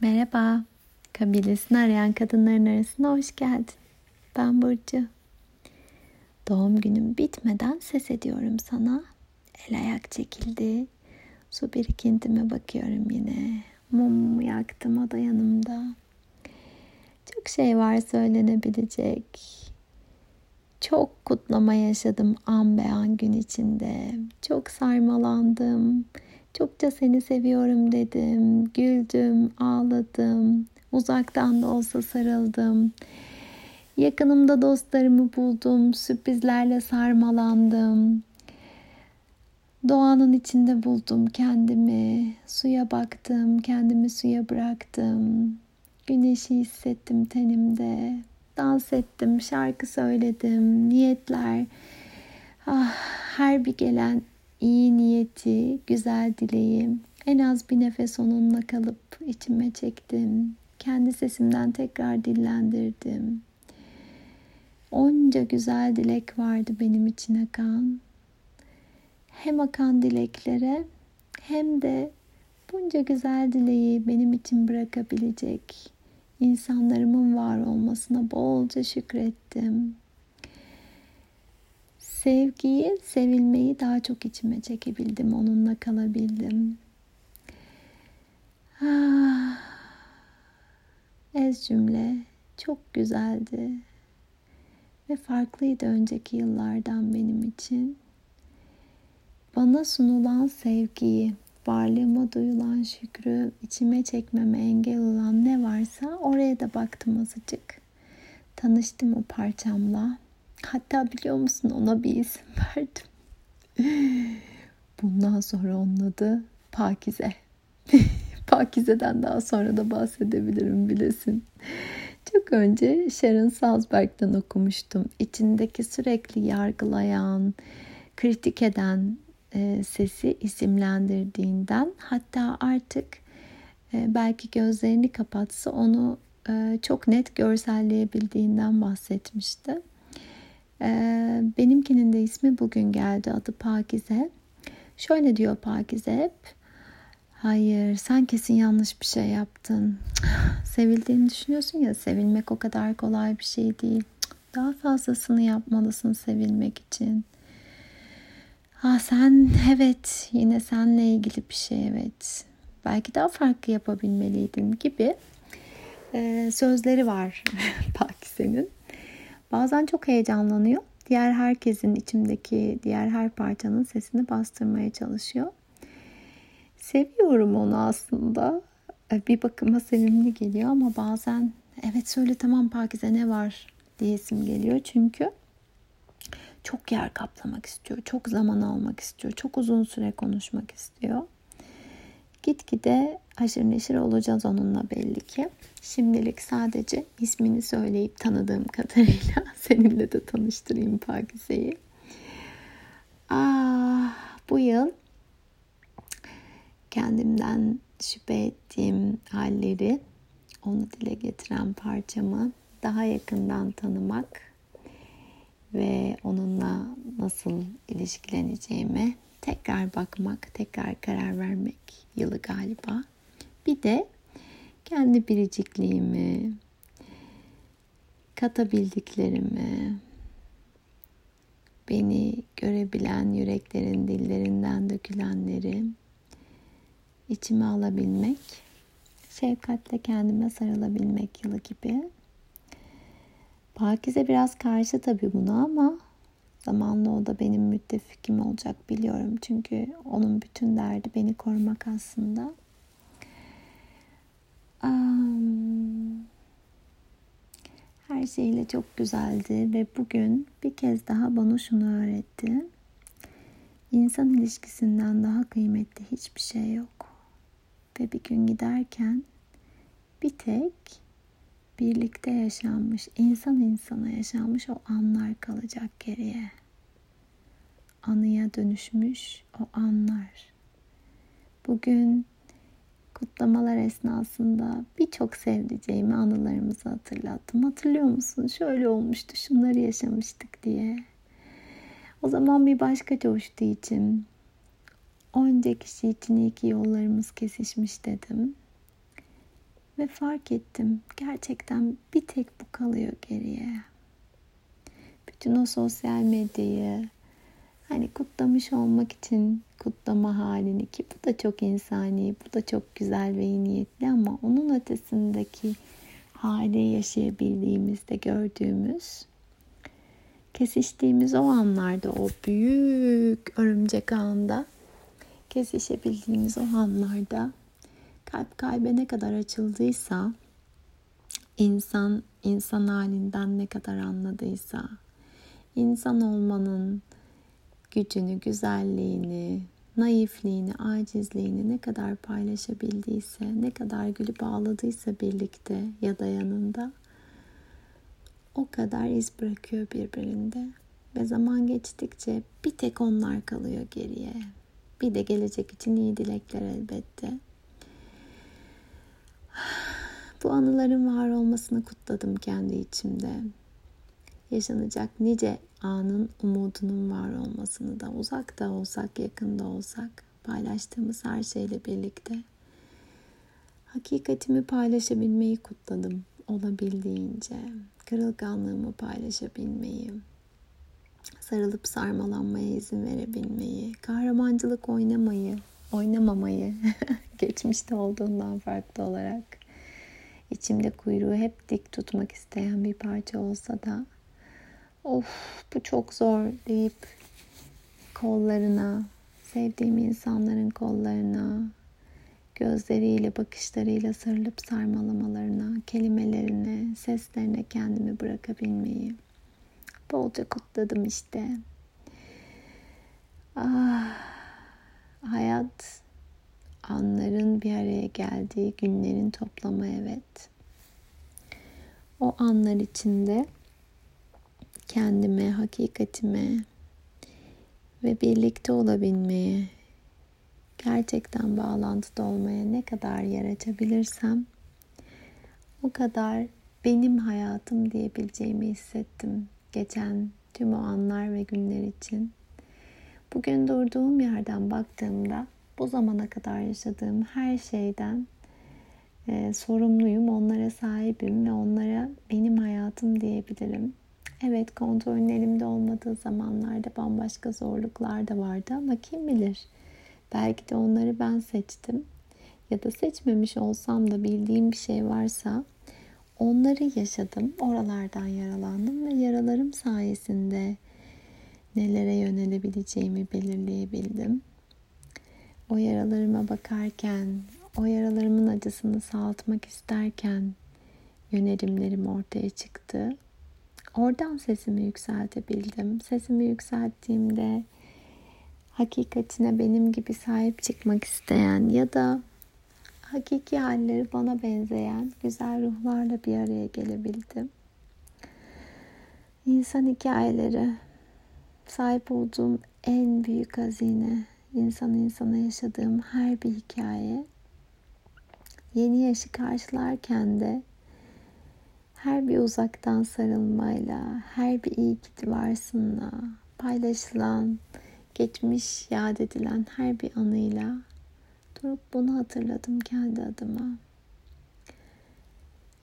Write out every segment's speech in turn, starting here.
Merhaba, kabilesini arayan kadınların arasına hoş geldin. Ben Burcu. Doğum günüm bitmeden ses ediyorum sana. El ayak çekildi. Su birikintime bakıyorum yine. Mum yaktım o da yanımda. Çok şey var söylenebilecek. Çok kutlama yaşadım an be an gün içinde. Çok sarmalandım. Çokça seni seviyorum dedim. Güldüm, ağladım. Uzaktan da olsa sarıldım. Yakınımda dostlarımı buldum. Sürprizlerle sarmalandım. Doğanın içinde buldum kendimi. Suya baktım, kendimi suya bıraktım. Güneşi hissettim tenimde. Dans ettim, şarkı söyledim, niyetler. Ah, her bir gelen iyi niyeti, güzel dileğim. En az bir nefes onunla kalıp içime çektim. Kendi sesimden tekrar dillendirdim. Onca güzel dilek vardı benim için akan. Hem akan dileklere hem de bunca güzel dileği benim için bırakabilecek insanlarımın var olmasına bolca şükrettim. Sevgiyi, sevilmeyi daha çok içime çekebildim. Onunla kalabildim. Ah, ez cümle çok güzeldi. Ve farklıydı önceki yıllardan benim için. Bana sunulan sevgiyi, varlığıma duyulan şükrü, içime çekmeme engel olan ne varsa oraya da baktım azıcık. Tanıştım o parçamla Hatta biliyor musun ona bir isim verdim. Bundan sonra onun adı Pakize. Pakize'den daha sonra da bahsedebilirim bilesin. Çok önce Sharon Salzberg'den okumuştum. İçindeki sürekli yargılayan, kritik eden e, sesi isimlendirdiğinden hatta artık e, belki gözlerini kapatsa onu e, çok net görselleyebildiğinden bahsetmişti. Ee, benimkinin de ismi bugün geldi. Adı Pakize. Şöyle diyor Pakize hep. Hayır sen kesin yanlış bir şey yaptın. Sevildiğini düşünüyorsun ya sevilmek o kadar kolay bir şey değil. Daha fazlasını yapmalısın sevilmek için. Ha sen evet yine seninle ilgili bir şey evet. Belki daha farklı yapabilmeliydin gibi e, sözleri var Pakize'nin. Bazen çok heyecanlanıyor. Diğer herkesin içimdeki diğer her parçanın sesini bastırmaya çalışıyor. Seviyorum onu aslında. E, bir bakıma sevimli geliyor ama bazen evet söyle tamam Pakize ne var diyesim geliyor. Çünkü çok yer kaplamak istiyor. Çok zaman almak istiyor. Çok uzun süre konuşmak istiyor. Gitgide haşır neşir olacağız onunla belli ki. Şimdilik sadece ismini söyleyip tanıdığım kadarıyla seninle de tanıştırayım Pakize'yi. Ah, bu yıl kendimden şüphe ettiğim halleri, onu dile getiren parçamı daha yakından tanımak ve onunla nasıl ilişkileneceğime tekrar bakmak, tekrar karar vermek yılı galiba. Bir de kendi biricikliğimi, katabildiklerimi, beni görebilen yüreklerin dillerinden dökülenleri içime alabilmek, şefkatle kendime sarılabilmek yılı gibi. Pakize biraz karşı tabii buna ama zamanla o da benim müttefikim olacak biliyorum. Çünkü onun bütün derdi beni korumak aslında. Her şeyle çok güzeldi ve bugün bir kez daha bana şunu öğretti. İnsan ilişkisinden daha kıymetli hiçbir şey yok. Ve bir gün giderken bir tek birlikte yaşanmış, insan insana yaşanmış o anlar kalacak geriye. Anıya dönüşmüş o anlar. Bugün kutlamalar esnasında birçok sevdiceğimi anılarımızı hatırlattım. Hatırlıyor musun? Şöyle olmuştu, şunları yaşamıştık diye. O zaman bir başka coştu içim. Onca kişi için iyi ki yollarımız kesişmiş dedim. Ve fark ettim gerçekten bir tek bu kalıyor geriye. Bütün o sosyal medyayı hani kutlamış olmak için kutlama halini ki bu da çok insani, bu da çok güzel ve iyi niyetli ama onun ötesindeki hali yaşayabildiğimizde gördüğümüz kesiştiğimiz o anlarda o büyük örümcek ağında kesişebildiğimiz o anlarda kalp kalbe ne kadar açıldıysa insan insan halinden ne kadar anladıysa insan olmanın gücünü, güzelliğini, naifliğini, acizliğini ne kadar paylaşabildiyse, ne kadar gülüp ağladıysa birlikte ya da yanında o kadar iz bırakıyor birbirinde. Ve zaman geçtikçe bir tek onlar kalıyor geriye. Bir de gelecek için iyi dilekler elbette. Bu anıların var olmasını kutladım kendi içimde. Yaşanacak nice anın umudunun var olmasını da uzak da olsak yakında olsak paylaştığımız her şeyle birlikte hakikatimi paylaşabilmeyi kutladım olabildiğince kırılganlığımı paylaşabilmeyi, sarılıp sarmalanmaya izin verebilmeyi, kahramancılık oynamayı, oynamamayı, geçmişte olduğundan farklı olarak içimde kuyruğu hep dik tutmak isteyen bir parça olsa da of bu çok zor deyip kollarına, sevdiğim insanların kollarına, gözleriyle, bakışlarıyla sarılıp sarmalamalarına, kelimelerine, seslerine kendimi bırakabilmeyi bolca kutladım işte. Ah, hayat anların bir araya geldiği günlerin toplamı evet. O anlar içinde kendime, hakikatime ve birlikte olabilmeye gerçekten bağlantıda olmaya ne kadar yer açabilirsem o kadar benim hayatım diyebileceğimi hissettim geçen tüm o anlar ve günler için. Bugün durduğum yerden baktığımda bu zamana kadar yaşadığım her şeyden e, sorumluyum, onlara sahibim ve onlara benim hayatım diyebilirim. Evet kontrolün elimde olmadığı zamanlarda bambaşka zorluklar da vardı ama kim bilir Belki de onları ben seçtim. Ya da seçmemiş olsam da bildiğim bir şey varsa onları yaşadım. Oralardan yaralandım ve yaralarım sayesinde nelere yönelebileceğimi belirleyebildim. O yaralarıma bakarken, o yaralarımın acısını sağaltmak isterken yönelimlerim ortaya çıktı. Oradan sesimi yükseltebildim. Sesimi yükselttiğimde hakikatine benim gibi sahip çıkmak isteyen ya da hakiki halleri bana benzeyen güzel ruhlarla bir araya gelebildim. İnsan hikayeleri sahip olduğum en büyük hazine, insan insana yaşadığım her bir hikaye. Yeni yaşı karşılarken de her bir uzaktan sarılmayla, her bir iyi ki varsınla paylaşılan geçmiş yad edilen her bir anıyla durup bunu hatırladım kendi adıma.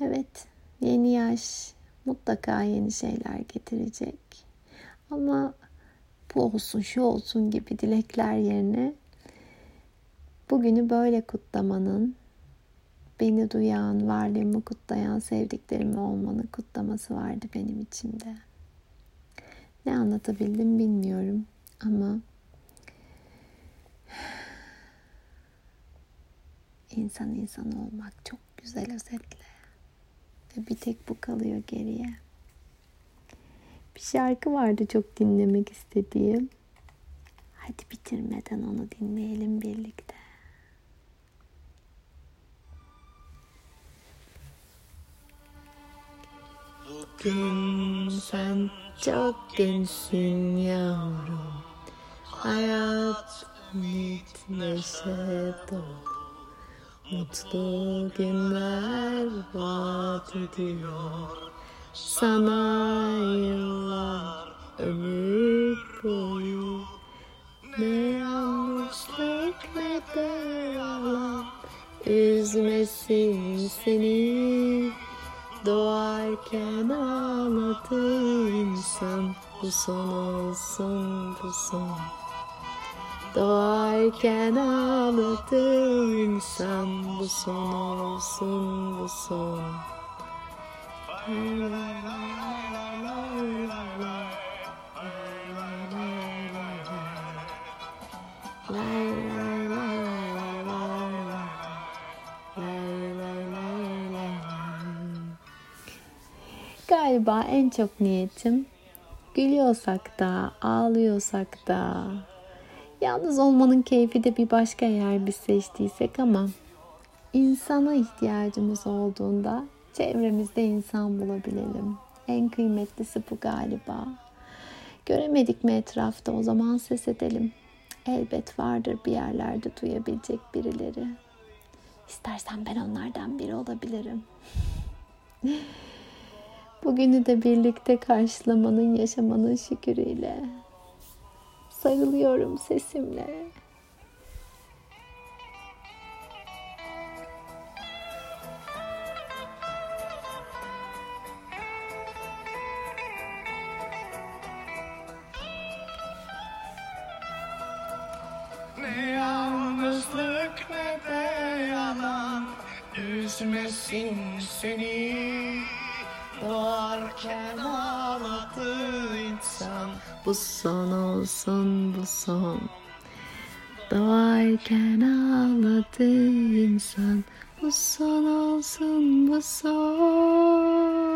Evet, yeni yaş mutlaka yeni şeyler getirecek. Ama bu olsun, şu olsun gibi dilekler yerine bugünü böyle kutlamanın, beni duyan, varlığımı kutlayan, sevdiklerimi olmanın kutlaması vardı benim içimde. Ne anlatabildim bilmiyorum. Ama insan insan olmak çok güzel özetle. Ve bir tek bu kalıyor geriye. Bir şarkı vardı çok dinlemek istediğim. Hadi bitirmeden onu dinleyelim birlikte. Bugün sen çok gençsin yavrum. Hayat ümit neşe dolu Mutlu günler vaat ediyor Sana yıllar ömür boyu Ne yanlışlık ne de yalan. Üzmesin seni Doğarken ağladı insan. Bu son olsun bu son. Doğarken ağladı insan. Bu son olsun bu son Galiba en çok niyetim gülüyorsak da ağlıyorsak da. Yalnız olmanın keyfi de bir başka yer biz seçtiysek ama insana ihtiyacımız olduğunda çevremizde insan bulabilelim. En kıymetlisi bu galiba. Göremedik mi etrafta o zaman ses edelim. Elbet vardır bir yerlerde duyabilecek birileri. İstersen ben onlardan biri olabilirim. Bugünü de birlikte karşılamanın, yaşamanın şükürüyle. Sarılıyorum sesimle. Üzmesin seni Doğarken ağladı insan Bu son olsun bu son. Doğarken ağladı insan. Bu son olsun bu son.